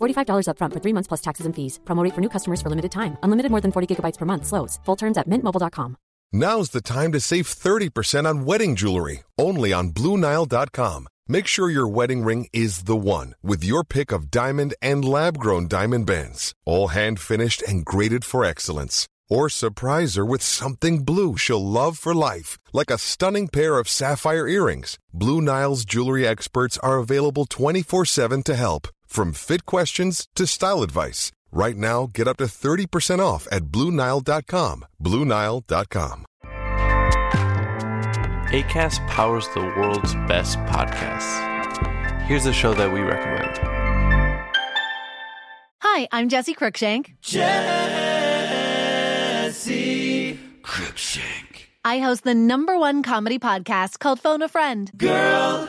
$45 upfront for three months plus taxes and fees. Promo rate for new customers for limited time. Unlimited more than 40 gigabytes per month. Slows. Full terms at mintmobile.com. Now's the time to save 30% on wedding jewelry, only on BlueNile.com. Make sure your wedding ring is the one with your pick of diamond and lab grown diamond bands, all hand finished and graded for excellence. Or surprise her with something blue she'll love for life, like a stunning pair of sapphire earrings. Blue Nile's jewelry experts are available 24 7 to help, from fit questions to style advice. Right now, get up to 30% off at BlueNile.com. BlueNile.com. ACAST powers the world's best podcasts. Here's a show that we recommend. Hi, I'm Jesse Cruikshank. Jesse Cruikshank. I host the number one comedy podcast called Phone a Friend. Girl,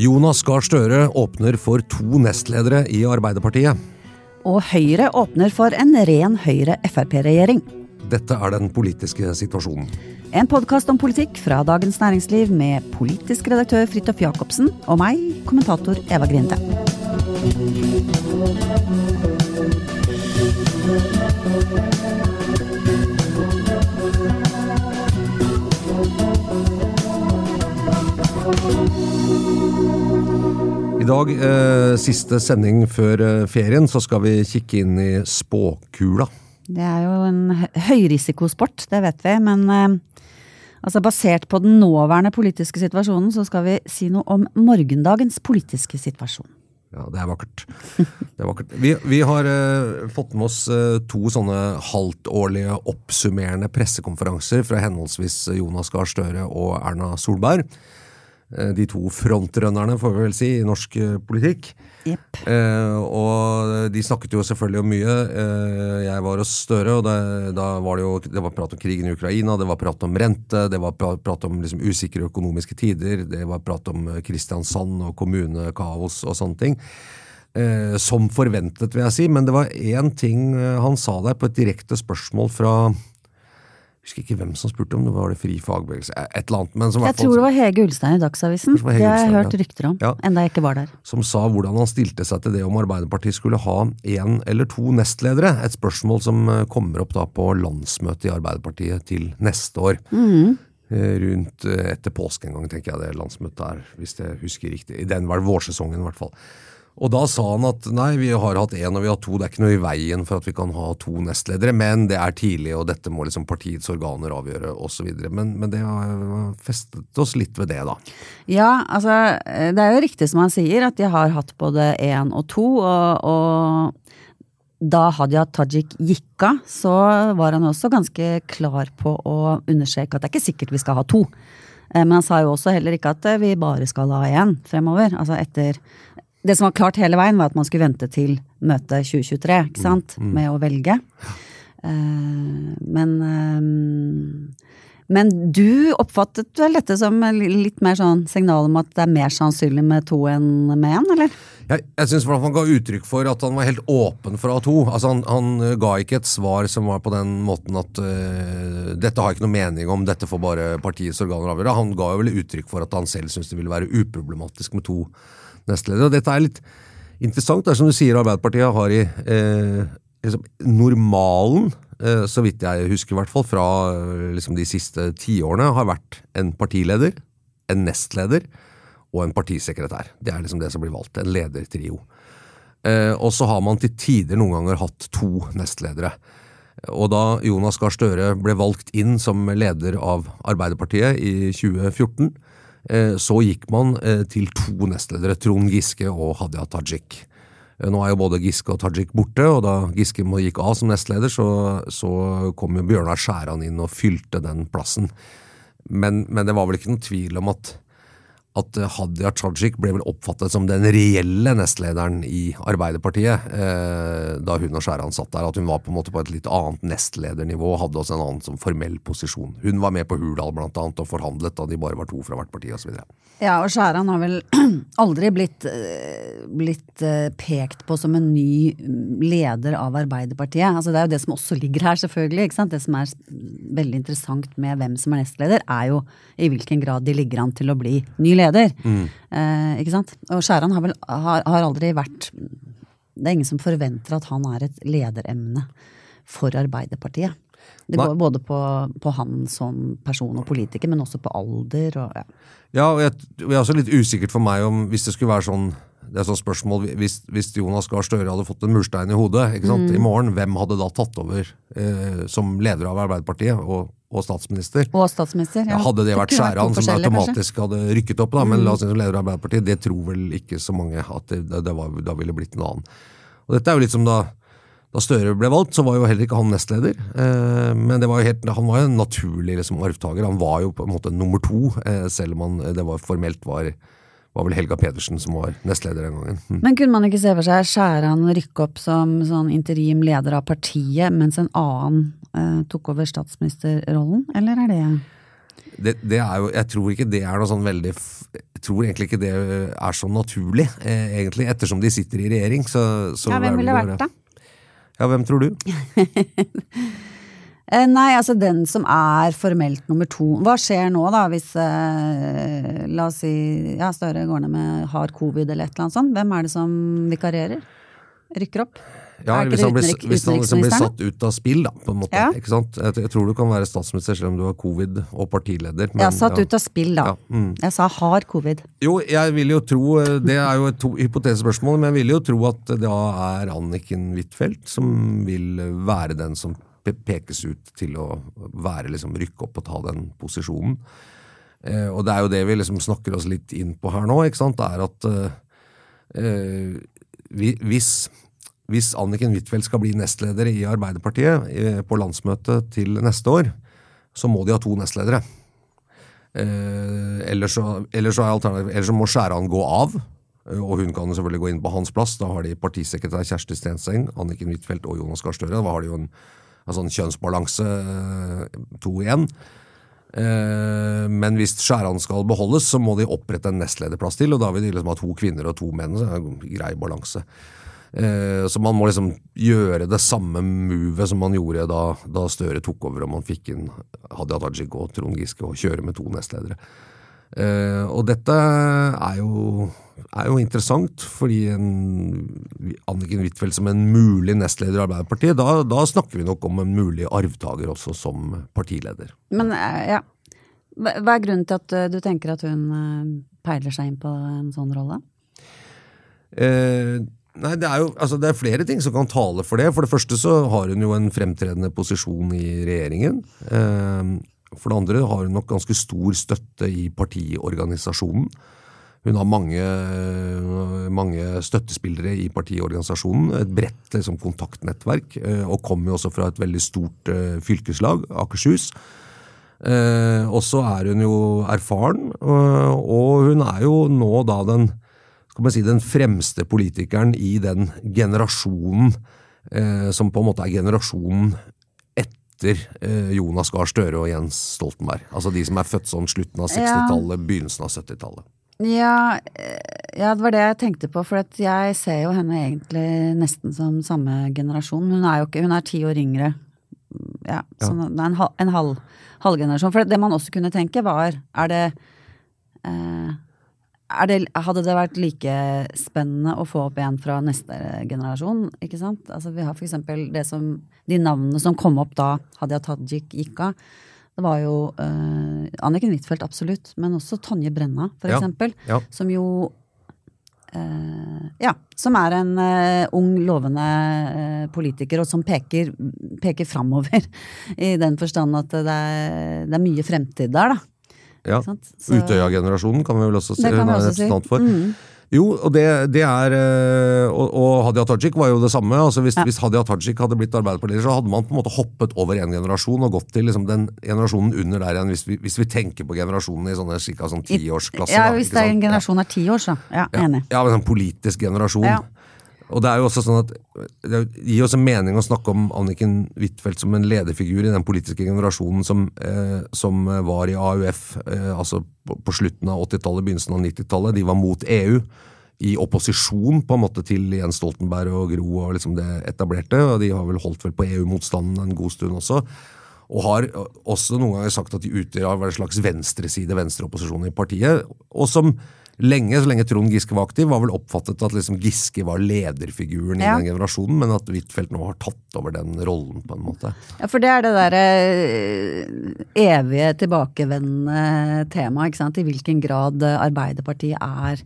Jonas Gahr Støre åpner for to nestledere i Arbeiderpartiet. Og Høyre åpner for en ren Høyre-Frp-regjering. Dette er den politiske situasjonen. En podkast om politikk fra Dagens Næringsliv med politisk redaktør Fridtjof Jacobsen og meg, kommentator Eva Grinde. I dag, eh, siste sending før eh, ferien, så skal vi kikke inn i spåkula. Det er jo en høyrisikosport, det vet vi, men eh, altså basert på den nåværende politiske situasjonen, så skal vi si noe om morgendagens politiske situasjon. Ja, det er vakkert. Det er vakkert. Vi, vi har eh, fått med oss eh, to sånne halvtårlige oppsummerende pressekonferanser fra henholdsvis Jonas Gahr Støre og Erna Solberg. Eh, de to frontrønnerne, får vi vel si, i norsk eh, politikk. Yep. Eh, og de snakket jo selvfølgelig om mye. Eh, jeg var hos Støre, og det, da var det jo det var prat om krigen i Ukraina, det var prat om rente, det var pra- prat om liksom usikre økonomiske tider, det var prat om eh, Kristiansand og kommunekaos og sånne ting. Eh, som forventet, vil jeg si. Men det var én ting han sa der på et direkte spørsmål fra Jeg husker ikke hvem som spurte om det var det Fri fagbevegelse, eh, et eller annet. Men som Jeg fall- tror det var Hege Ulstein i Dagsavisen. Det Det har jeg hørt rykter om, Ja. enda jeg ikke var der. som sa hvordan han stilte seg til det om Arbeiderpartiet skulle ha én eller to nestledere. Et spørsmål som eh, kommer opp da på landsmøtet i Arbeiderpartiet til neste år. Mm. Rundt eh, etter påske en gang, tenker jeg det landsmøtet er, hvis jeg husker riktig. I den vårsesongen, i hvert fall. Og da sa han at nei, vi har hatt én og vi har to, det er ikke noe i veien for at vi kan ha to nestledere, men det er tidlig, og dette må liksom partiets organer avgjøre, osv. Men, men det har festet oss litt ved det, da. Ja, altså det er jo riktig som han sier at de har hatt både én og to, og, og da Hadia Tajik gikk av, så var han også ganske klar på å understreke at det er ikke sikkert vi skal ha to. Eh, Men han sa jo også heller ikke at eh, vi bare skal ha én fremover. Altså etter Det som var klart hele veien, var at man skulle vente til møtet 2023, ikke sant, med å velge. Uh, Men eh, men du oppfattet vel dette som litt mer sånn signal om at det er mer sannsynlig med to enn med én, eller? Jeg, jeg synes han ga uttrykk for at han var helt åpen for A2. Altså han, han eh, ga ikke et svar som var på den måten at uh, dette har ikke noe mening om, dette får bare partiets organer avgjøre. Han ga jo vel uttrykk for at han selv syntes det ville være uproblematisk med to nestledere. Dette er litt interessant. Det er som du sier, Arbeiderpartiet har i uh, liksom, normalen, uh, så vidt jeg husker i hvert fall, fra liksom, de siste tiårene, har vært en partileder, en nestleder og en partisekretær. Det er liksom det som blir valgt. En ledertrio. Eh, og så har man til tider noen ganger hatt to nestledere. Og da Jonas Gahr Støre ble valgt inn som leder av Arbeiderpartiet i 2014, eh, så gikk man eh, til to nestledere, Trond Giske og Hadia Tajik. Nå er jo både Giske og Tajik borte, og da Giske gikk av som nestleder, så, så kom jo Bjørnar Skjæran inn og fylte den plassen. Men, men det var vel ikke noen tvil om at at eh, Hadia Tajik ble vel oppfattet som den reelle nestlederen i Arbeiderpartiet eh, da hun og Skjæran satt der. At hun var på en måte på et litt annet nestledernivå og hadde også en annen som formell posisjon. Hun var med på Hurdal blant annet og forhandlet da de bare var to fra hvert parti osv. Ja, og Skjæran har vel aldri blitt, eh, blitt eh, pekt på som en ny mm, leder av Arbeiderpartiet. Altså, det er jo det som også ligger her, selvfølgelig. Ikke sant? Det som er veldig interessant med hvem som er nestleder, er jo i hvilken grad de ligger an til å bli ny leder. Eh, ikke sant? Og Skjæran har vel har, har aldri vært Det er ingen som forventer at han er et lederemne for Arbeiderpartiet. Det går både på, på han som person og politiker, men også på alder og ja. Ja, og jeg, det er også litt usikkert for meg om hvis det skulle være sånn det er sånn spørsmål, hvis, hvis Jonas Gahr Støre hadde fått en murstein i hodet ikke sant, i morgen, hvem hadde da tatt over eh, som leder av Arbeiderpartiet og, og statsminister? Og statsminister. Ja, hadde det vært kunne Skjæran som automatisk kanskje. hadde rykket opp, da, men la oss si som leder av Arbeiderpartiet, det tror vel ikke så mange at det, det, det var, da ville blitt en annen. Og dette er jo litt som da, da Støre ble valgt, så var jo heller ikke han nestleder. Eh, men det var jo helt, han var jo en naturlig liksom, arvtaker. Han var jo på en måte nummer to, eh, selv om han, det var formelt var, var vel Helga Pedersen som var nestleder den gangen. Mm. Men kunne man ikke se for seg Skjæran rykke opp som sånn interim leder av partiet, mens en annen eh, tok over statsministerrollen, eller er det Det, det er jo, jeg tror ikke det er noe sånn veldig Jeg tror egentlig ikke det er så naturlig, eh, egentlig. Ettersom de sitter i regjering, så, så Ja, hvem ville vært da? Ja, hvem tror du? Eh, nei, altså den som er formelt nummer to. Hva skjer nå da, hvis eh, la oss si ja, Støre går ned med har covid eller et eller annet sånt? Hvem er det som vikarierer? Rykker opp? Ja, hvis han, blir, hvis han liksom blir satt ut av spill, da, på en måte. Ja. Ikke sant? Jeg, jeg tror du kan være statsminister selv om du har covid og partileder. men Ja, satt ja. ut av spill, da. Ja, mm. Jeg sa har covid. Jo, jeg vil jo tro eh, Det er jo et hypotesespørsmål, men jeg vil jo tro at det da er Anniken Huitfeldt som vil være den som pekes ut til å være liksom rykke opp og ta den posisjonen. Eh, og det er jo det vi liksom snakker oss litt inn på her nå, ikke sant. Det er at eh, eh, vi, hvis, hvis Anniken Huitfeldt skal bli nestleder i Arbeiderpartiet eh, på landsmøtet til neste år, så må de ha to nestledere. Eh, ellers, så, ellers, så er ellers så må Skjæran gå av, eh, og hun kan selvfølgelig gå inn på hans plass. Da har de partisekretær Kjersti Stenseng, Anniken Huitfeldt og Jonas Gahr Støre. Da har de jo en, en sånn kjønnsbalanse to igjen. Men hvis Skjæran skal beholdes, så må de opprette en nestlederplass til, og da vil de liksom ha to kvinner og to menn. Så er det en grei balanse. Eh, Så man må liksom gjøre det samme movet som man gjorde da, da Støre tok over og man fikk inn Hadia Tajik og Trond Giske og kjøre med to nestledere. Eh, og dette er jo, er jo interessant, fordi en, Anniken Huitfeldt som en mulig nestleder i Arbeiderpartiet, da, da snakker vi nok om en mulig arvtaker også som partileder. Men eh, ja. Hva er grunnen til at eh, du tenker at hun eh, peiler seg inn på en sånn rolle? Eh, nei, det er jo altså det er flere ting som kan tale for det. For det første så har hun jo en fremtredende posisjon i regjeringen. Eh, for det andre har hun nok ganske stor støtte i partiorganisasjonen. Hun har mange, mange støttespillere i partiorganisasjonen, et bredt liksom, kontaktnettverk, eh, og kommer jo også fra et veldig stort eh, fylkeslag, Akershus. Eh, og så er hun jo erfaren, og hun er jo nå da den skal man si, den fremste politikeren i den generasjonen eh, som på en måte er generasjonen etter eh, Jonas Gahr Støre og Jens Stoltenberg. Altså de som er født sånn slutten av 60-tallet, begynnelsen av 70-tallet. Ja, eh, ja, det var det jeg tenkte på, for at jeg ser jo henne egentlig nesten som samme generasjon. Hun er jo ikke, hun er ti år yngre. Ja, så det er en, halv, en halv, halvgenerasjon. For det man også kunne tenke var, er det, eh, det Hadde det vært like spennende å få opp en fra neste generasjon, ikke sant? Altså vi har for det som, de navnene som kom opp da Hadia Tajik gikk av. Det var jo eh, Anniken Huitfeldt, absolutt, men også Tonje Brenna, for Ja, eksempel. ja. Som jo eh, Ja, som er en eh, ung, lovende politiker, og som peker, peker framover. I den forstand at det er, det er mye fremtid der, da. Ja. Så- Utøya-generasjonen kan vi vel også si Det kan vi også si. for. Mm. Jo, og det, det er eh, Og, og Hadia Tajik var jo det samme. altså Hvis, hvis Hadia Tajik hadde blitt arbeiderpartileder, så hadde man på en måte hoppet over en generasjon og gått til liksom den generasjonen under der igjen, hvis vi, hvis vi tenker på generasjonen i sånne cirka sånn tiårsklasse. Ja, da, hvis sant? en generasjon er ti år, så. Ja, Ja. enig. Ja, men en politisk generasjon. Ja. Og det er jo også sånn at det gir også mening å snakke om Anniken Huitfeldt som en lederfigur i den politiske generasjonen som, eh, som var i AUF eh, altså på, på slutten av 80-tallet, begynnelsen av 90-tallet. De var mot EU. I opposisjon på en måte til Jens Stoltenberg og Gro og liksom det etablerte. og De har vel holdt vel på EU-motstanden en god stund også. Og har også noen ganger sagt at de utgjør en slags venstreside, venstreopposisjon i partiet. Og som lenge, så lenge Trond Giske var aktiv, var vel oppfattet at liksom Giske var lederfiguren Ja. i den generasjonen, men at Huitfeldt nå har tatt over den rollen, på en måte. Ja, for det er det derre eh, evige tilbakevendende temaet, ikke sant. I hvilken grad Arbeiderpartiet er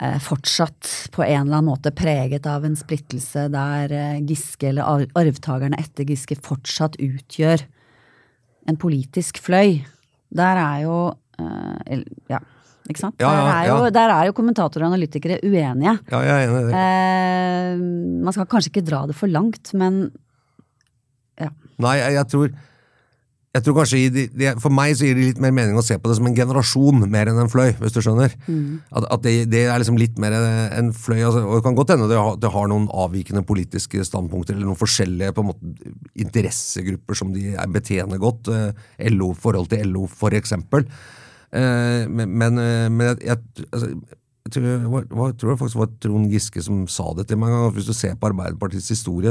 eh, fortsatt på en eller annen måte preget av en splittelse der eh, Giske eller ar- arvtakerne etter Giske fortsatt utgjør en politisk fløy. Der er jo Ja, ikke sant? Ja, ja, der, er jo, der er jo kommentatorer og analytikere uenige. Ja, jeg er enig i det. Eh, man skal kanskje ikke dra det for langt, men ja. Nei, jeg, jeg tror jeg tror kanskje For meg så gir det litt mer mening å se på det som en generasjon, mer enn en fløy, hvis du skjønner. At, at det, det er liksom litt mer en fløy. Altså, og Det kan godt hende det har, det har noen avvikende politiske standpunkter, eller noen forskjellige på en måte, interessegrupper som de er betjener godt. Eh, LO, forhold til LO, for eksempel. Eh, men, eh, men jeg, jeg, altså, jeg tror, var- jeg tror faktisk var Trond Giske som sa det til meg en gang. Hvis du ser på Arbeiderpartiets historie,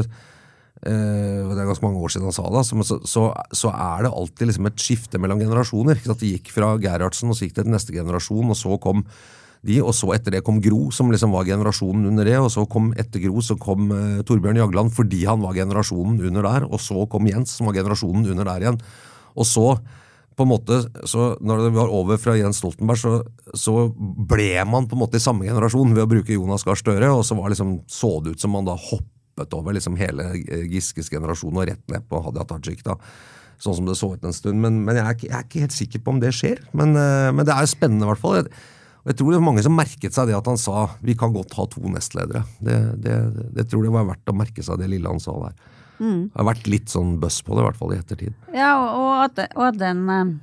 eh, det er ganske mange år siden han sa det, altså, så, så, så er det alltid liksom et skifte mellom generasjoner. Det gikk fra Gerhardsen, og så gikk det til neste generasjon, og så kom de, og så etter det kom Gro, som liksom var generasjonen under det, og så kom etter Gro så kom eh, Torbjørn Jagland fordi han var generasjonen under der, og så kom Jens, som var generasjonen under der igjen. Og så på en måte, så når det var over fra Jens Stoltenberg, så, så ble man på en måte i samme generasjon ved å bruke Jonas Gahr Støre, og så var liksom, så det ut som man da hoppet over liksom hele Giskes generasjon og rett ned på Hadia Tajik. da, Sånn som det så ut en stund. Men, men jeg, er ikke, jeg er ikke helt sikker på om det skjer. Men, eh, men det er jo spennende, i hvert fall. Jeg, jeg tror det var mange som merket seg det at han sa vi kan godt ha to nestledere. Det, det, det tror jeg var verdt å merke seg det lille han sa der. Det har vært litt sånn bøss på det, i hvert fall i ettertid. Ja, og, at, og at den eh,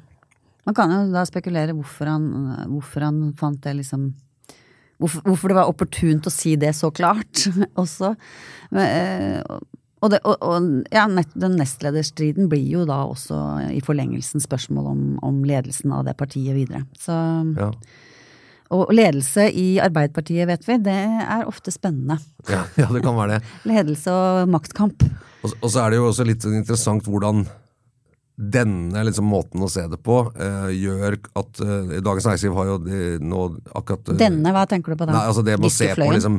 Man kan jo da spekulere hvorfor han, hvorfor han fant det liksom hvorfor, hvorfor det var opportunt å si det så klart også. Men, eh, og, det, og, og ja, den nestlederstriden blir jo da også i forlengelsen spørsmål om, om ledelsen av det partiet videre. Så, Ja. Og ledelse i Arbeiderpartiet, vet vi, det er ofte spennende. Ja, ja, det kan være det. Ledelse og maktkamp. Og, og så er det jo også litt interessant hvordan denne liksom, måten å se det på uh, gjør at uh, Dagens Næringsliv har jo de, nå akkurat uh, Denne, hva tenker du på da? Nei, altså det med å se på liksom,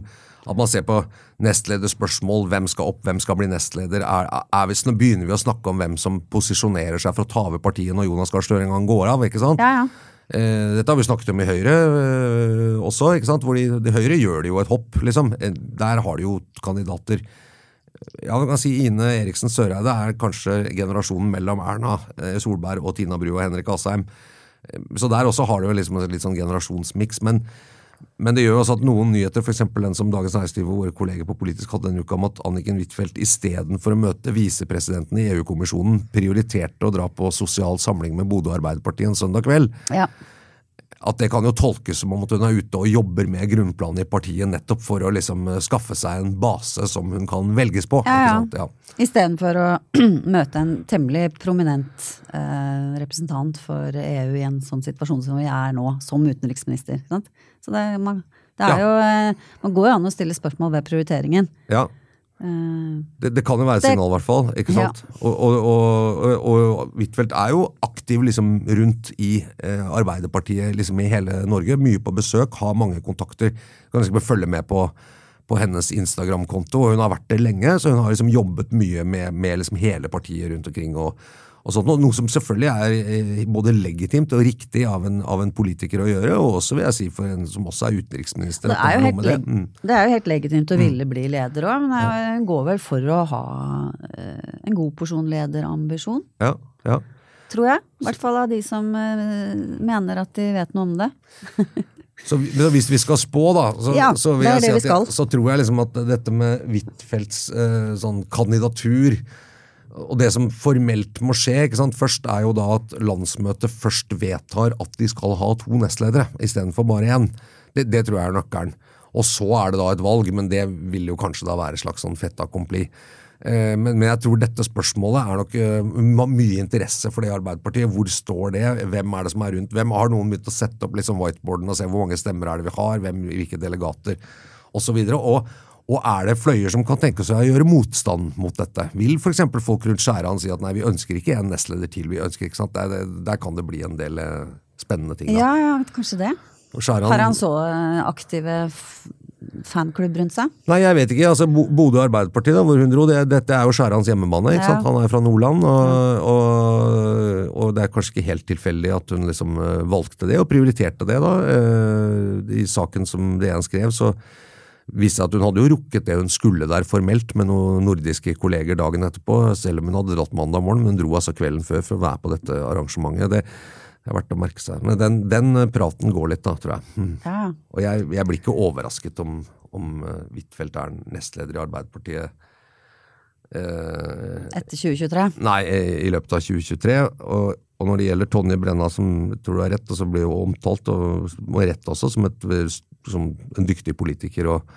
At man ser på nestlederspørsmål, hvem skal opp, hvem skal bli nestleder. Er, er hvis Nå begynner vi å snakke om hvem som posisjonerer seg for å ta over partiet når Jonas Gahr Støre en gang går av. ikke sant? Ja, ja. Eh, dette har vi snakket om i Høyre eh, også, ikke sant? hvor de, de Høyre gjør det jo et hopp. liksom. Eh, Der har de jo kandidater. Ja, kan si Ine Eriksen Søreide er kanskje generasjonen mellom Erna Solberg og Tina Bru og Henrik Asheim. Så der også har du liksom en litt sånn generasjonsmiks. Men, men det gjør også at noen nyheter, f.eks. den som Dagens Næringsliv og våre kolleger på Politisk hadde denne uka, om at Anniken Huitfeldt istedenfor å møte visepresidenten i EU-kommisjonen, prioriterte å dra på sosial samling med Bodø Arbeiderparti en søndag kveld ja. At det kan jo tolkes som om at hun er ute og jobber med grunnplanen i partiet nettopp for å liksom eh, skaffe seg en base som hun kan velges på. Ja, ja. Ja. Istedenfor å møte en temmelig prominent eh, representant for EU i en sånn situasjon som vi er nå, som utenriksminister. Så det, man, det er Ja. jo eh, Man går jo an å stille spørsmål ved prioriteringen. ja. Eh, Det, det kan jo være et signal, i hvert fall. ikke Ja. sant? Og, og, og, og, og Huitfeldt er jo aktiv liksom rundt i eh, Arbeiderpartiet liksom i hele Norge. Mye på besøk, har mange kontakter. Kan liksom følge med på, på hennes Instagram-konto. og Hun har vært det lenge, så hun har liksom jobbet mye med, med liksom hele partiet rundt omkring. og og sånt, noe- som selvfølgelig er eh, både legitimt og riktig av en, av en politiker å gjøre, og også vil jeg si for en som også er utenriksminister. Det er, jo helt, det. Mm. det er jo helt legitimt å ville bli leder òg, men er går vel for å ha eh, en god porsjon lederambisjon, Ja, ja. tror jeg. I hvert fall av de som eh, mener at de vet noe om det. Så hvis vi skal spå, da, så, Ja, så, det si det vi jeg, så tror jeg liksom at dette med Huitfeldts eh, sånn kandidatur og det som formelt må skje ikke sant? Først er jo da at landsmøtet først vedtar at de skal ha to nestledere istedenfor bare én. Det, det tror jeg er nøkkelen. Og så er det da et valg, men det vil jo kanskje da være et slags sånn fait accompli. Eh, Men, men jeg tror dette spørsmålet er nok eh, mye interesse for det i Arbeiderpartiet. Hvor står det? Hvem er det som er rundt? Hvem Har noen begynt å sette opp liksom whiteboarden og se hvor mange stemmer er det vi har? Hvem, hvilke delegater? Og så videre. Og, og er det fløyer som kan tenke seg å gjøre motstand mot dette? Vil f.eks. folk rundt Skjæran si at nei, vi ønsker ikke en nestleder til? vi ønsker ikke sant? Der, der kan det bli en del eh, spennende ting. Da. Ja, ja, kanskje det. Skjæran- Har han så eh, aktive fanklubb rundt seg? Nei, jeg vet ikke. altså Bo- Bodø Arbeiderparti, da, hvor hun dro, det, dette er jo Skjærans hjemmebane. ikke Ja. sant? Han er fra Nordland, og, og, og det er kanskje ikke helt tilfeldig at hun liksom eh, valgte det, og prioriterte det. da. I saken som DN skrev, så viste at hun hadde jo rukket det hun skulle der formelt med noen nordiske kolleger dagen etterpå, selv om hun hadde dratt mandag morgen, men hun dro altså kvelden før for å være på dette arrangementet. Det, er verdt å merke seg. Men den, den praten går litt, da, tror jeg. Mm. Ja. Og jeg, jeg blir ikke overrasket om, om uh, Huitfeldt er nestleder i Arbeiderpartiet eh, Etter 2023? Nei, i, løpet av 2023. Og, og når det gjelder Tonje Brenna, som tror du har rett, og så blir jo omtalt, og og rett også, som, et, som en dyktig politiker. og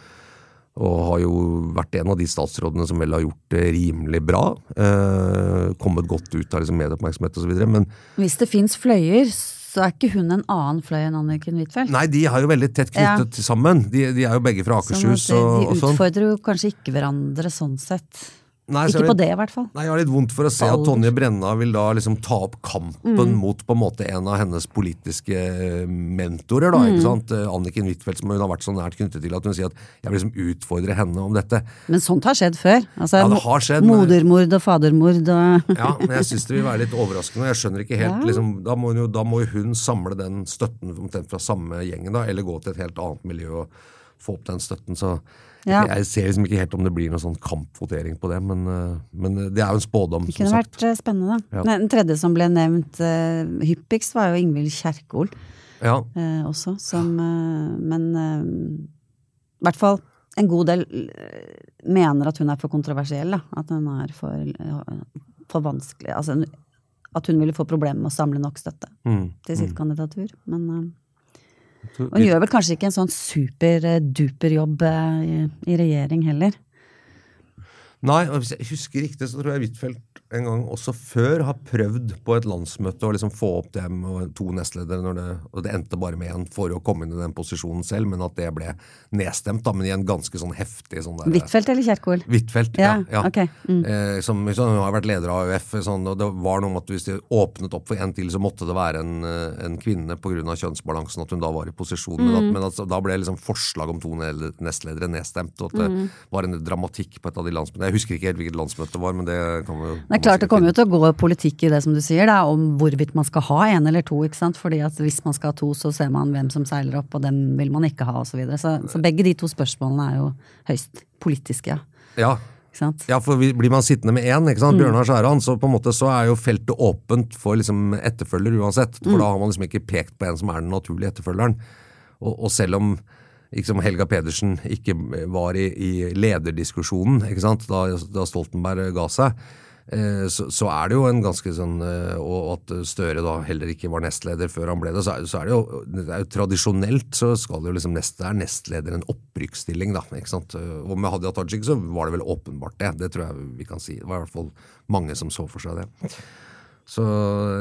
og har jo vært en av de statsrådene som vel har gjort det rimelig bra. Eh, kommet godt ut av liksom medieoppmerksomhet osv. Men Hvis det fins fløyer, så er ikke hun en annen fløy enn Anniken Huitfeldt. nei, de er jo veldig tett knyttet sammen. De, de er jo begge fra Akershus. Sånn de, de og sånn. utfordrer jo kanskje ikke hverandre sånn sett. Nei, Ikke litt, på det, i hvert fall. Nei, Jeg har litt vondt for å se at. Tonje Brenna vil da liksom ta opp kampen Mm. mot på en måte en av hennes politiske mentorer. da, Mm. ikke sant? Eh, Anniken Huitfeldt, som hun har vært så nært knyttet til at hun sier at jeg vil liksom utfordre henne om dette. Men sånt har skjedd før. Altså, Ja, det har skjedd, Modermord og fadermord og Ja, men jeg syns det vil være litt overraskende. Jeg skjønner ikke helt, Ja. liksom, da, må hun jo, da må hun samle den støtten omtrent fra samme gjengen, da, eller gå til et helt annet miljø og få opp den støtten. så Ja. Jeg ser liksom ikke helt om det blir noen sånn kampvotering på det, men, eh, men det er jo en spådom, Det kunne sagt. vært eh, spennende. Ja. Den tredje som ble nevnt uh, hyppigst, var jo Ingvild Kjerkol Ja. uh, også, som uh, Men eh, i hvert fall en god del eh, mener at hun er for kontroversiell, da. At hun er for, for vanskelig Altså at hun ville få problemer med å samle nok støtte Mm, til sitt kandidatur. Men eh, Og hun gjør vel kanskje ikke en sånn super-duper jobb eh, i, i regjering heller. Nei, og hvis jeg husker riktig, så tror jeg Huitfeldt en gang også før har prøvd på et landsmøte å liksom få opp dem og to nestledere, når det, og det endte bare med én for å komme inn i den posisjonen selv, men at det ble nedstemt, da, men i en ganske sånn heftig sånn der Huitfeldt eller Kjerkol? Huitfeldt, ja. Ja, ja. ok, mm. Eh, som, hun har vært leder av AUF, sånn, og det var noe om at hvis de åpnet opp for en til, så måtte det være en, eh, en kvinne pga. kjønnsbalansen, at hun da var i posisjon. Men, Mm. at, men at, da ble liksom forslag om to nestledere nedstemt, og at det Mm. var en dramatikk på et av de landsmøtene. Jeg husker ikke helt hvilket landsmøte det var, men det kan vi jo Det er klart det kommer jo til å gå politikk i det som du sier, da, om hvorvidt man skal ha en eller to. ikke sant? Fordi at hvis man skal ha to, så ser man hvem som seiler opp, og dem vil man ikke ha, osv. Så, videre. så Så begge de to spørsmålene er jo høyst politiske, ja. Ja. Sant? For Blir man sittende med én, ikke Mm. Bjørnar Skjæran, så på en måte så er jo feltet åpent for liksom etterfølger uansett. For Mm. da har man liksom ikke pekt på en som er den naturlige etterfølgeren. Og, og selv om liksom Helga Pedersen ikke var i, i lederdiskusjonen sant, da, da Stoltenberg ga seg, så, så er det jo en ganske sånn eh, Og at Støre da heller ikke var nestleder før han ble det, så er, så er det jo det er jo tradisjonelt så skal det jo liksom nest, er nestleder en opprykksstilling, da. ikke sant? Og med Hadia Tajik så var det vel åpenbart det. Det tror jeg vi kan si. Det var i hvert fall mange som så for seg det. Så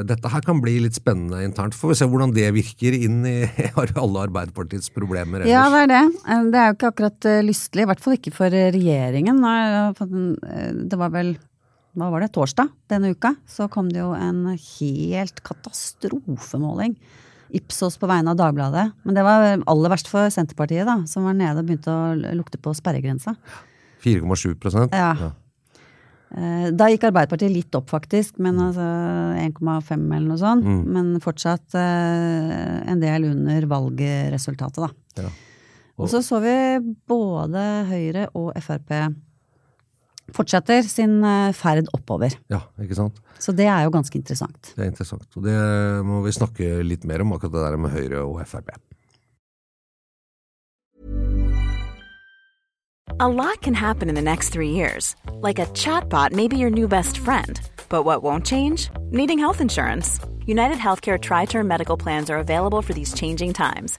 dette her kan bli litt spennende internt. Får vi se hvordan det virker inn i alle Arbeiderpartiets problemer ellers. Ja, det er det. Eh, Det er jo ikke akkurat eh, lystelig. I hvert fall ikke for eh, regjeringen. Eh, Det var vel hva var det, torsdag denne uka, så kom det jo en helt katastrofemåling. Ipsos på vegne av Dagbladet. Men det var aller verst for Senterpartiet, da, som var nede og begynte å lukte på sperregrensa. 4,7 ja. Ja. Eh, Da gikk Arbeiderpartiet litt opp, faktisk, men altså 1,5 eller noe sånt. Men fortsatt eh, en del under valgresultatet, da. Ja. Og så så vi både Høyre og Frp fortsetter sin eh, ferd oppover. Ja, ikke sant? Så det er jo ganske interessant. Det er interessant. Og det må vi snakke litt mer om, akkurat det der med Høyre og Frp. A lot can happen in the next three years. Like a chatbot may be your new best friend. But what won't change? Needing health insurance. United Healthcare Tri Term Medical Plans are available for these changing times.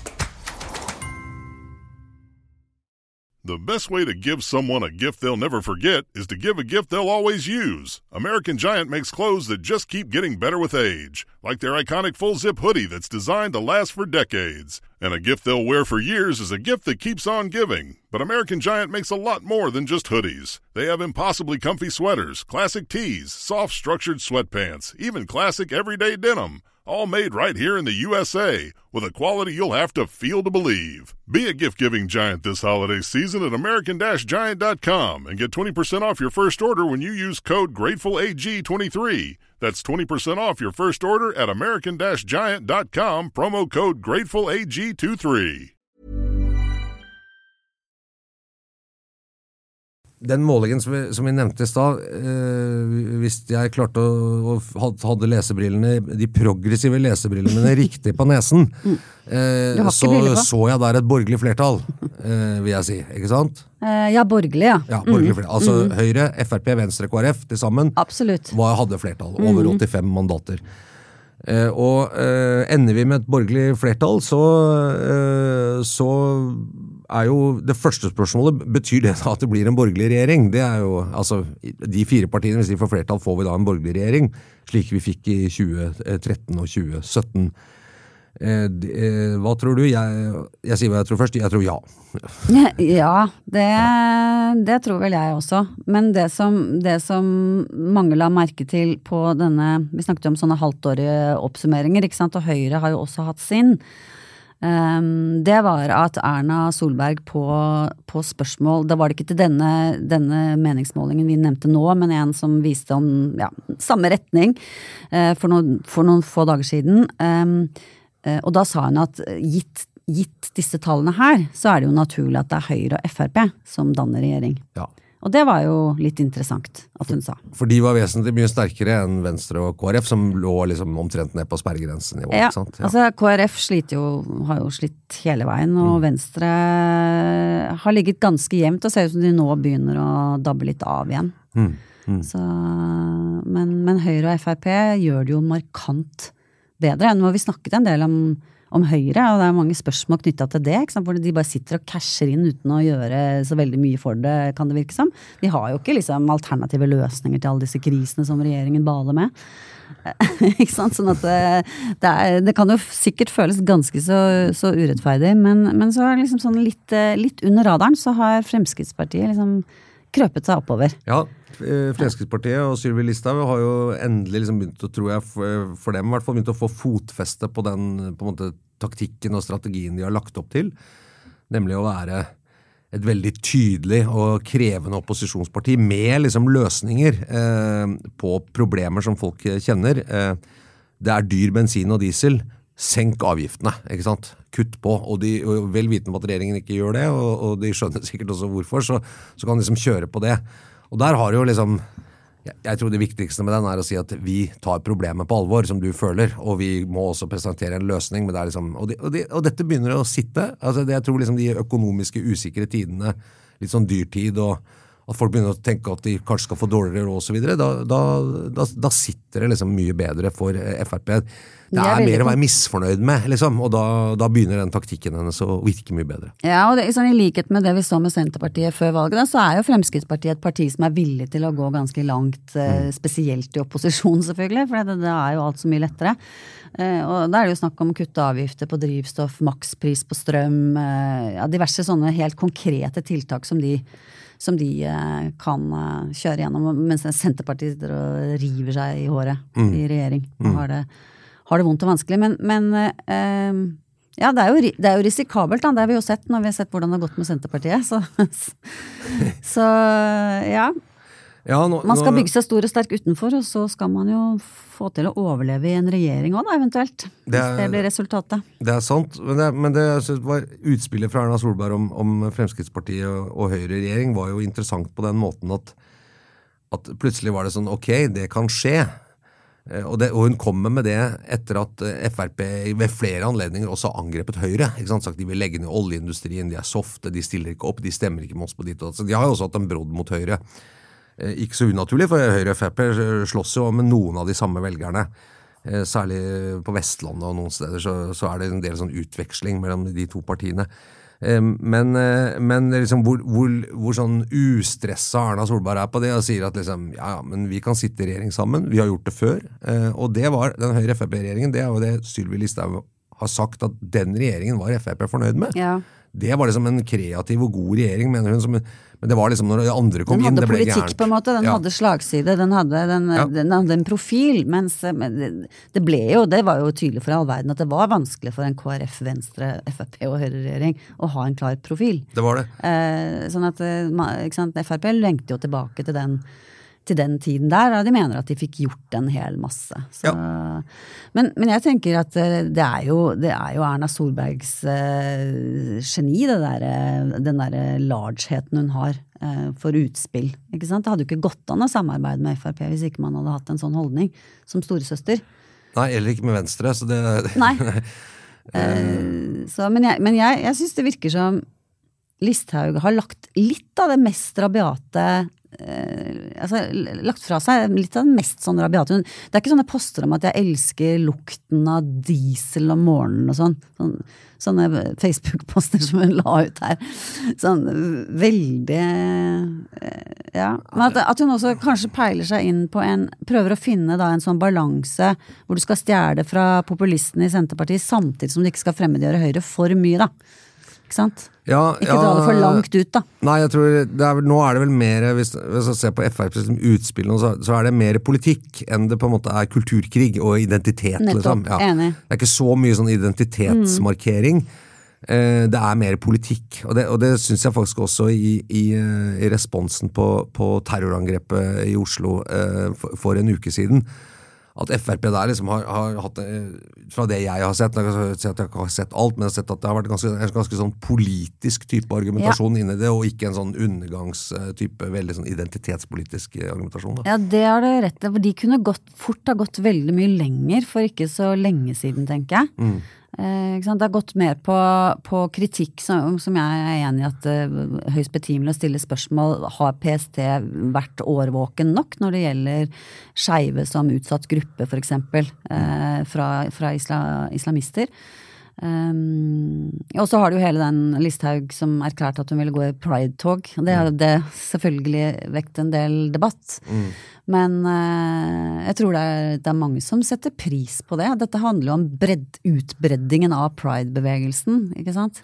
The best way to give someone a gift they'll never forget is to give a gift they'll always use. American Giant makes clothes that just keep getting better with age, like their iconic full zip hoodie that's designed to last for decades. And a gift they'll wear for years is a gift that keeps on giving. But American Giant makes a lot more than just hoodies. They have impossibly comfy sweaters, classic tees, soft structured sweatpants, even classic everyday denim. All made right here in the USA, with a quality you'll have to feel to believe. Be a gift giving giant this holiday season at American Giant.com and get 20% off your first order when you use code GratefulAG23. That's 20% off your first order at American Giant.com, promo code GratefulAG23. Den målingen som vi, som vi nevnte i stad, eh, hvis jeg klarte å, å hadde lesebrillene, de progressive lesebrillene mine riktig på nesen, eh, har ikke så så jeg der et borgerlig flertall, eh, vil jeg si. Ikke sant? Eh, ja, borgerlig, ja. Ja, borgerlig flertall. Altså Høyre, Frp, Venstre, KrF til sammen Absolutt. var, hadde flertall. Over 85 mandater. Eh, og eh, ender vi med et borgerlig flertall, så, eh, så er jo det første spørsmålet Betyr det da at det blir en borgerlig regjering? Det er jo, altså, De fire partiene, hvis de får flertall, får vi da en borgerlig regjering? Slik vi fikk i 2013 og 2017. Eh, eh, hva tror du? Jeg, jeg sier hva jeg tror først. Jeg tror ja. Ja, det, det tror vel jeg også. Men det som, det som mange la merke til på denne Vi snakket jo om sånne halvtårige oppsummeringer, ikke sant, og Høyre har jo også hatt sin. Um, det var at Erna Solberg på, på spørsmål Da var det ikke til denne, denne meningsmålingen vi nevnte nå, men en som viste om ja, samme retning eh, for, noen, for noen få dager siden. Um, eh, og da sa hun at gitt, gitt disse tallene her, så er det jo naturlig at det er Høyre og Frp som danner regjering. ja. Og det var jo litt interessant at hun sa. For de var vesentlig mye sterkere enn Venstre og KrF, som lå liksom omtrent ned på sperregrensenivå. Ja, sant? altså KrF sliter jo, har jo slitt hele veien, og Venstre har ligget ganske jevnt og ser ut som de nå begynner å dabbe litt av igjen. Så, men, men Høyre og Frp gjør det jo markant bedre. Nå har vi snakket en del om, om Høyre, og det er mange spørsmål knytta til det. Hvor de bare sitter og casher inn uten å gjøre så veldig mye for det, kan det virke som. De har jo ikke liksom alternative løsninger til alle disse krisene som regjeringen baler med. ikke sant? Sånn at det, det, er, det kan jo sikkert føles ganske så, så urettferdig, men, men så liksom sånn litt, eh, litt under radaren så har Fremskrittspartiet liksom krøpet seg oppover. Ja, eh, Fremskrittspartiet og Sylvi Listhaug har jo endelig liksom begynt å, tror jeg, for, dem i hvert fall begynt å få fotfeste på den på en måte, taktikken og strategien de har lagt opp til. Nemlig å være et veldig tydelig og krevende opposisjonsparti med liksom løsninger eh, på problemer som folk kjenner. Eh, det er dyr bensin og diesel. Senk avgiftene, ikke sant. Kutt på. Og, de, vel vitende om at regjeringen ikke gjør det, og, og de skjønner sikkert også hvorfor, så, så kan de liksom kjøre på det. Og der har jo liksom jeg, jeg tror det viktigste med den er å si at vi tar problemet på alvor, som du føler, og vi må også presentere en løsning. Men det er liksom, og, de, og, de, og dette begynner å sitte. altså det, Jeg tror liksom de økonomiske usikre tidene, litt sånn dyrtid og at folk begynner å tenke at de kanskje skal få dårligere råd osv., da, da, da, da sitter det liksom mye bedre for eh, Frp. Det er er mer å være misfornøyd med, liksom, og da, da begynner den taktikken hennes å virke mye bedre. Ja, og det, sånn, I likhet med det vi så med Senterpartiet før valget, da, så er jo Fremskrittspartiet et parti som er villig til å gå ganske langt, eh, spesielt i opposisjon selvfølgelig, for det, er jo alt så mye lettere. Eh, og Da er det jo snakk om å kutte avgifter på drivstoff, makspris på strøm, ja, diverse sånne helt konkrete tiltak som de, som de eh, kan eh, kjøre gjennom, mens Senterpartiet sitter og river seg i håret Mm. i regjering Mm. har det, har det vondt og vanskelig. Men, men eh, ja, det er, jo, det er jo risikabelt, da. Det har vi jo sett når vi har sett hvordan det har gått med Senterpartiet. Så, så ja. Ja, nå- Man skal nå- bygge seg stor og sterk utenfor, og så skal man jo få til å overleve i en regjering òg, eventuelt. Det Hvis er- det blir resultatet. Det er sant, men det, men det var utspillet fra Erna Solberg om, om Fremskrittspartiet og, og Høyre-regjering var jo interessant på den måten at, at plutselig var det sånn ok, det kan skje. Eh, Og, det, og hun kommer med det etter at eh, Frp ved flere anledninger også har angrepet Høyre. ikke sant? Sagt De vil legge ned oljeindustrien, de er softe, de stiller ikke opp, de stemmer ikke med oss på ditt og datt. Så de har jo også hatt en brodd mot Høyre. Eh, Ikke så unaturlig, for Høyre og Frp slåss jo med noen av de samme velgerne. Eh, Særlig på Vestlandet og noen steder så, så er det en del sånn utveksling mellom de to partiene. Eh, Men, men liksom hvor, hvor, hvor sånn ustressa Erna Solberg er på det og sier at liksom, ja, ja, men vi kan sitte i regjering sammen, vi har gjort det før. Og det var den Høyre-Frp-regjeringen, det er jo det Sylvi Listhaug har sagt at den regjeringen var Frp fornøyd med. Ja. Det var liksom en kreativ og god regjering, mener hun. Som, men det var liksom når andre kom inn, det ble gærent. Den hadde politikk, på en måte. Den Ja. hadde slagside. Den hadde, den, Ja. den hadde en profil. Mens men det, det ble jo, det var jo tydelig for all verden, at det var vanskelig for en KrF, Venstre, Frp og Høyre-regjering å ha en klar profil. Det var det. Eh, sånn at eh, ikke sant, Frp lengter jo tilbake til den, til den tiden der, og de mener at de fikk gjort en hel masse. Så, men, men jeg tenker at eh, det er jo, det er jo Erna Solbergs eh, geni, det der, eh, den derre largeheten hun har eh, for utspill. Ikke sant? Det hadde jo ikke gått an å samarbeide med Frp hvis ikke man hadde hatt en sånn holdning som storesøster. Nei, eller ikke med Venstre. Så det, Nei. Så, men jeg, men jeg, jeg syns det virker som Listhaug har lagt litt av det mest rabiate altså, lagt fra seg litt av den mest sånn rabiate. Det er ikke sånne poster om at jeg elsker lukten av diesel om morgenen og sånn. sånn sånne Facebook-poster som hun la ut her. Sånn veldig eh, Ja. Men at, at hun også kanskje peiler seg inn på en Prøver å finne da en sånn balanse hvor du skal stjele fra populistene i Senterpartiet, samtidig som du ikke skal fremmedgjøre Høyre for mye, da. Ikke sant? Ja, Ikke ja, dra det for langt ut, da. Nei, jeg tror det er, nå er det vel mer Hvis, hvis jeg ser på FrPs utspill, så, så er det mer politikk enn det på en måte er kulturkrig og identitet. Nettopp, liksom. Ja. enig. Det er ikke så mye sånn identitetsmarkering. Eh, Det er mer politikk, og det, og det syns jeg faktisk også i, i, eh, i responsen på, på terrorangrepet i Oslo eh, for, for en uke siden. At Frp der liksom har, har hatt eh, Fra det jeg har sett, jeg si at jeg har sett alt, men jeg har sett at det har vært ganske, en ganske sånn politisk type argumentasjon inni det, og ikke en sånn undergangstype, veldig sånn identitetspolitisk eh, argumentasjon. Da. Ja, det har du rett i. For de kunne gått, fort ha gått veldig mye lenger for ikke så lenge siden, tenker jeg. Mm. Eh? Det har gått mer på, på kritikk, som, som jeg er enig i at uh, høyst betimelig å stille spørsmål. Har PST vært årvåken nok når det gjelder skeive som utsatt gruppe, f.eks., eh, fra, fra isla, islamister? Um, og så har du jo hele den Listhaug som erklærte at hun ville gå i pride-tog. Det har det selvfølgelig vekt en del debatt. Mm. Men uh, jeg tror det er, det er mange som setter pris på det. Dette handler jo om bredd, utbreddingen av pride-bevegelsen, ikke sant.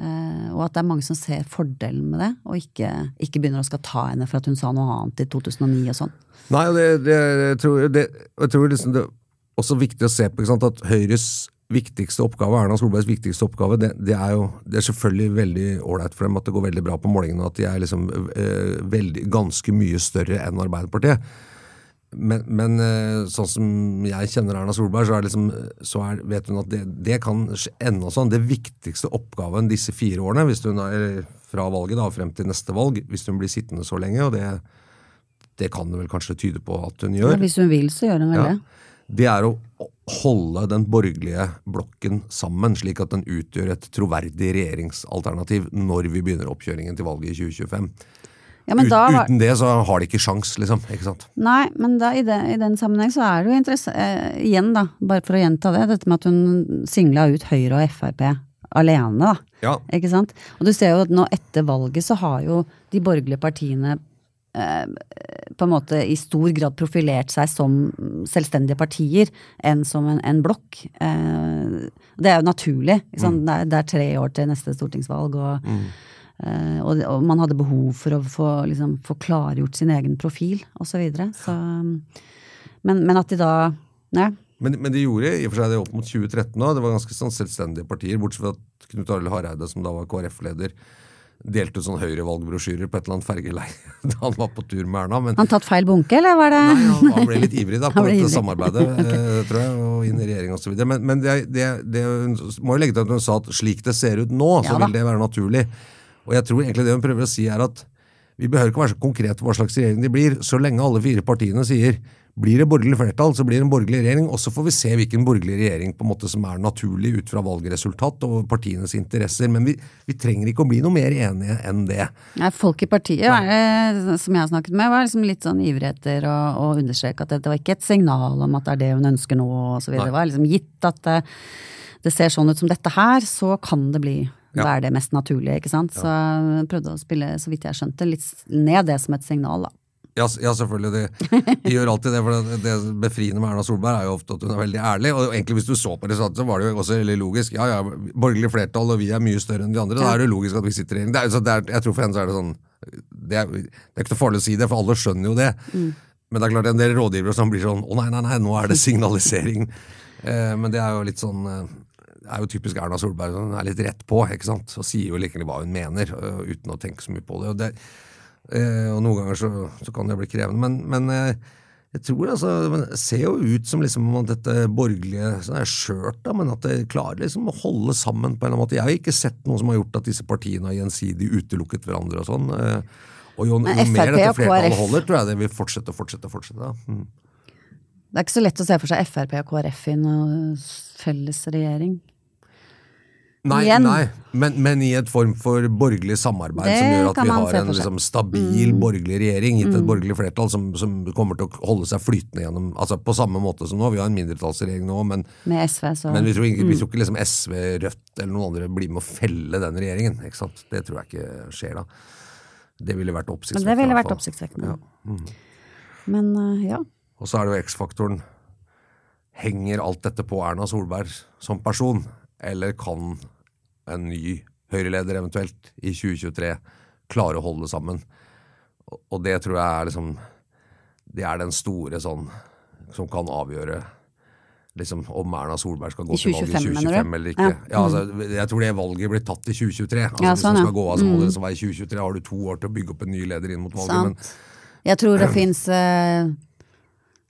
Uh, og at det er mange som ser fordelen med det, og ikke, ikke begynner å skal ta henne for at hun sa noe annet i 2009 og sånn. Nei, det, det, jeg tror, det, jeg tror liksom det er også viktig å se på ikke sant, at Høyres viktigste oppgave, Erna Solbergs viktigste oppgave, det, det er jo det er selvfølgelig veldig ålreit for dem at det går veldig bra på målingene, at de er liksom eh, veldig, ganske mye større enn Arbeiderpartiet. Men, men eh, sånn som jeg kjenner Erna Solberg, så, er liksom, så er, vet hun at det, det kan ende sånn. Det viktigste oppgaven disse fire årene, hvis hun er, eller fra valget da, frem til neste valg, hvis hun blir sittende så lenge, og det, det kan det vel kanskje tyde på at hun gjør. Ja, hvis hun vil, så gjør hun vel Ja. det. Det er å holde den borgerlige blokken sammen, slik at den utgjør et troverdig regjeringsalternativ når vi begynner oppkjøringen til valget i 2025. Ja, men Ut, var- Uten det så har de ikke sjans, liksom. Ikke sant? Nei, men da, i, det, i den sammenheng så er det jo interessant eh, Igjen, da, bare for å gjenta det, dette med at hun singla ut Høyre og Frp alene, da. Ja. Ikke sant? Og du ser jo at nå etter valget så har jo de borgerlige partiene på en måte i stor grad profilert seg som selvstendige partier enn som en, en blokk. Eh, det er jo naturlig. Sant? Det, er, det er tre år til neste stortingsvalg, og, eh, og, og man hadde behov for å få, liksom, få klargjort sin egen profil, og så videre. Så, men, men at de da ja, Men, men de gjorde i og for seg det opp mot 2013 òg. Det var ganske sånn selvstendige partier, bortsett fra Knut Arild Hareide, som da var KrF-leder, delte ut sånn Høyre-valgbrosjyrer på et eller annet fergeleie da han var på tur med Erna. Men Han tatt feil bunke, eller var det Nei, han, han ble litt ivrig da på dette samarbeidet, okay. tror jeg, og inn i regjering osv. Men, men det, det, det må jo legge til at hun sa at slik det ser ut nå, så Ja vil det være naturlig. Og jeg tror egentlig det hun prøver å si er at vi behøver ikke være så konkrete på hva slags regjering de blir, så lenge alle fire partiene sier blir det borgerlig flertall, så blir det en borgerlig regjering, og så får vi se hvilken borgerlig regjering på en måte som er naturlig ut fra valgresultat og partienes interesser. Men vi, vi trenger ikke å bli noe mer enige enn det. Nei, folk i partiet eh, som jeg har snakket med, var liksom litt sånn ivrige etter å, å understreke at det var ikke et signal om at det er det hun ønsker nå, videre. Det var liksom gitt at det, det ser sånn ut som dette her, så kan det bli Ja. er det mest naturlige, ikke sant. Så jeg prøvde å spille, så vidt jeg skjønte, litt ned det som et signal, da. Ja, ja selvfølgelig. De, de gjør alltid det. for det, det befriende med Erna Solberg er jo ofte at hun er veldig ærlig. Og egentlig hvis du så på resultatet, så var det jo også veldig logisk. Ja, ja, borgerlig flertall, og vi er mye større enn de andre. Da er det logisk at vi sitter i regjering. Det er, så det er, jeg tror for henne så er det sånn det er, det er ikke så farlig å si det, for alle skjønner jo det. Men det er klart en del rådgivere som blir sånn Å nei, nei, nei, nå er det signalisering. Eh, men det er jo litt sånn eh, det er jo typisk Erna Solberg. Hun er litt rett på, ikke sant? og sier jo likevel hva hun mener, øh, uten å tenke så mye på det. Og, det, eh, og noen ganger så, så kan det bli krevende. Men, men eh, jeg tror altså, det ser jo ut som liksom dette borgerlige sånn er skjørt, da, men at det klarer liksom å holde sammen på en eller annen måte. Jeg har ikke sett noe som har gjort at disse partiene har gjensidig utelukket hverandre og sånn. eh, Og jo, jo mer dette flertallet holder, tror jeg det vil fortsette og fortsette. og fortsette. Mm. Det er ikke så lett å se for seg Frp og KrF i noen felles regjering. Nei, nei. Men, men i et form for borgerlig samarbeid Det som gjør at vi har en liksom, stabil borgerlig regjering, gitt et borgerlig flertall, som, som kommer til å holde seg flytende gjennom altså På samme måte som nå. Vi har en mindretallsregjering nå, men, Med SV, så men vi, tror ikke, vi tror ikke liksom SV, Rødt eller noen andre blir med å felle den regjeringen. Ikke sant? Det tror jeg ikke skjer da. Det ville vært Men oppsiktsvekkende. det ville vært oppsiktsvekkende. Ja. Men uh, ja. Og så er det jo X-faktoren. Henger alt dette på Erna Solberg som person, eller kan en ny Høyre-leder eventuelt i 2023 klare å holde det sammen? Og- det tror jeg er liksom Det er den store sånn som kan avgjøre liksom om Erna Solberg skal gå til valg i 2025, mener 2025 du? eller ikke. Ja. Ja. altså, jeg tror det valget blir tatt i 2023. Altså, Ja, Hvis sånn, den du skal gå av, så må Mm. det liksom være i 2023. Har du to år til å bygge opp en ny leder inn mot valget. Men, Jeg tror det fins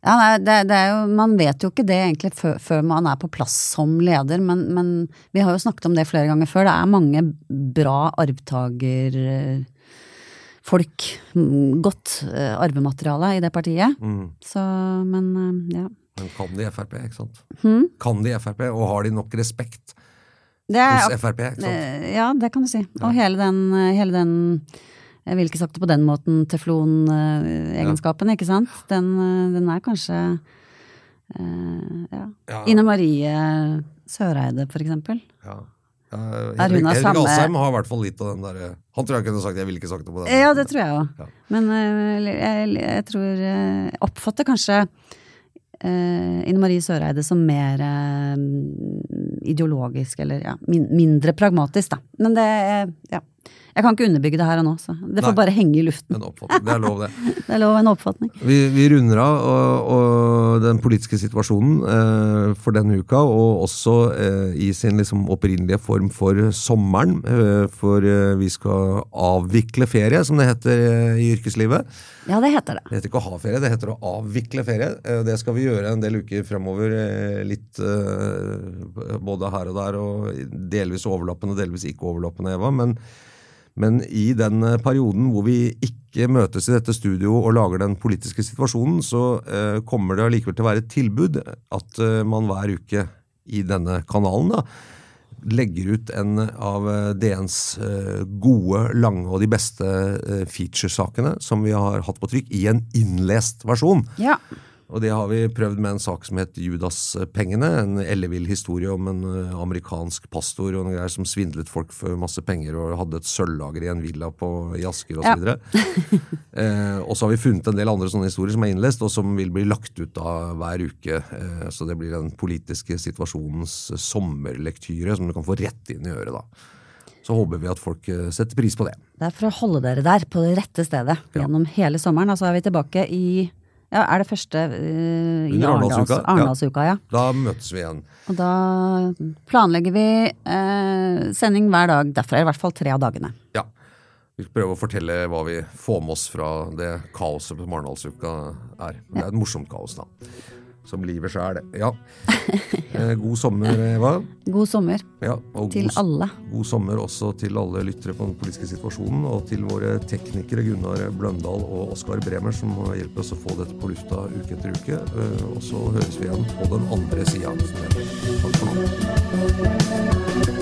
ja, nei, det, det jo, Man vet jo ikke det egentlig før, før man er på plass som leder, men, men vi har jo snakket om det flere ganger før. Det er mange bra arvtagerfolk. folk, Godt eh, arvemateriale i det partiet. mm. Så, men eh, ja. men kan de Frp, ikke sant? Hmm? Kan de Frp, og har de nok respekt Det er, hos Frp? ikke sant? Eh, Ja, det kan du si. Og hele den, hele den jeg vil ikke sagt det på den måten, teflon-egenskapen, ikke sant? Den, eh, den er kanskje uh, ja. Ja. Ine Marie Søreide, for eksempel. Ja. Ja, hun Henrik, Henrik samme- Asheim har i hvert fall litt av den derre Han tror jeg kunne sagt 'jeg ville ikke sagt det på den Ja, det tror jeg òg. Ja. Men eh, jeg, jeg tror Jeg oppfatter kanskje Uh, Ine Marie Søreide som mer uh, ideologisk, eller ja, min, mindre pragmatisk, da. Men det uh, Ja. Jeg kan ikke underbygge det her og nå, så det får Nei. bare henge i luften. En. Det er lov, det. Det er lov en oppfatning. Vi, vi runder av og, og den politiske situasjonen eh, for denne uka, og også eh, i sin liksom opprinnelige form for sommeren. Eh, for eh, vi skal avvikle ferie, som det heter eh, i yrkeslivet. Ja, det heter det. Det heter ikke å ha ferie, det heter å avvikle ferie. Eh, Det skal vi gjøre en del uker fremover. Litt både her og der, og delvis overlappende, delvis ikke overlappende, Eva. Men, men i den eh, perioden hvor vi ikke møtes i dette studio og lager den politiske situasjonen, så eh, kommer det allikevel til å være et tilbud at eh, man hver uke i denne kanalen da, legger ut en av eh, DNs eh, gode, lange og de beste featuresakene som vi har hatt på trykk, i en innlest versjon. Ja. Og det har vi prøvd med en sak som het Judaspengene. En ellevill historie om en eh, amerikansk pastor og noen greier som svindlet folk for masse penger og hadde et sølvlager i en villa på, i Asker osv. Ja. Eh, og så har vi funnet en del andre sånne historier som er innlest, og som vil bli lagt ut av hver uke. Eh, så det blir den politiske situasjonens sommerlektyre som du kan få rett inn i øret. da. Så håper vi at folk eh, setter pris på det. Det er for å holde dere der, på det rette stedet, gjennom hele sommeren. Og så er vi tilbake i ja, Er det første uh, i Under Arendals- Arendalsuka, ja. Ja. Da møtes vi igjen. Og da planlegger vi uh, sending hver dag derfra, i hvert fall tre av dagene. Ja. Vi skal prøve å fortelle hva vi får med oss fra det kaoset på Arendalsuka er. Det er et morsomt kaos, da. Som livet sjæl. Ja. Eh, God sommer, Eva. God sommer Ja, til god, alle. God sommer også til alle lyttere på den politiske situasjonen, og til våre teknikere Gunnar Bløndal og Oskar Bremer, som hjelper oss å få dette på lufta uke etter uke. Eh, Og så høres vi igjen på den andre sida. Takk for nå.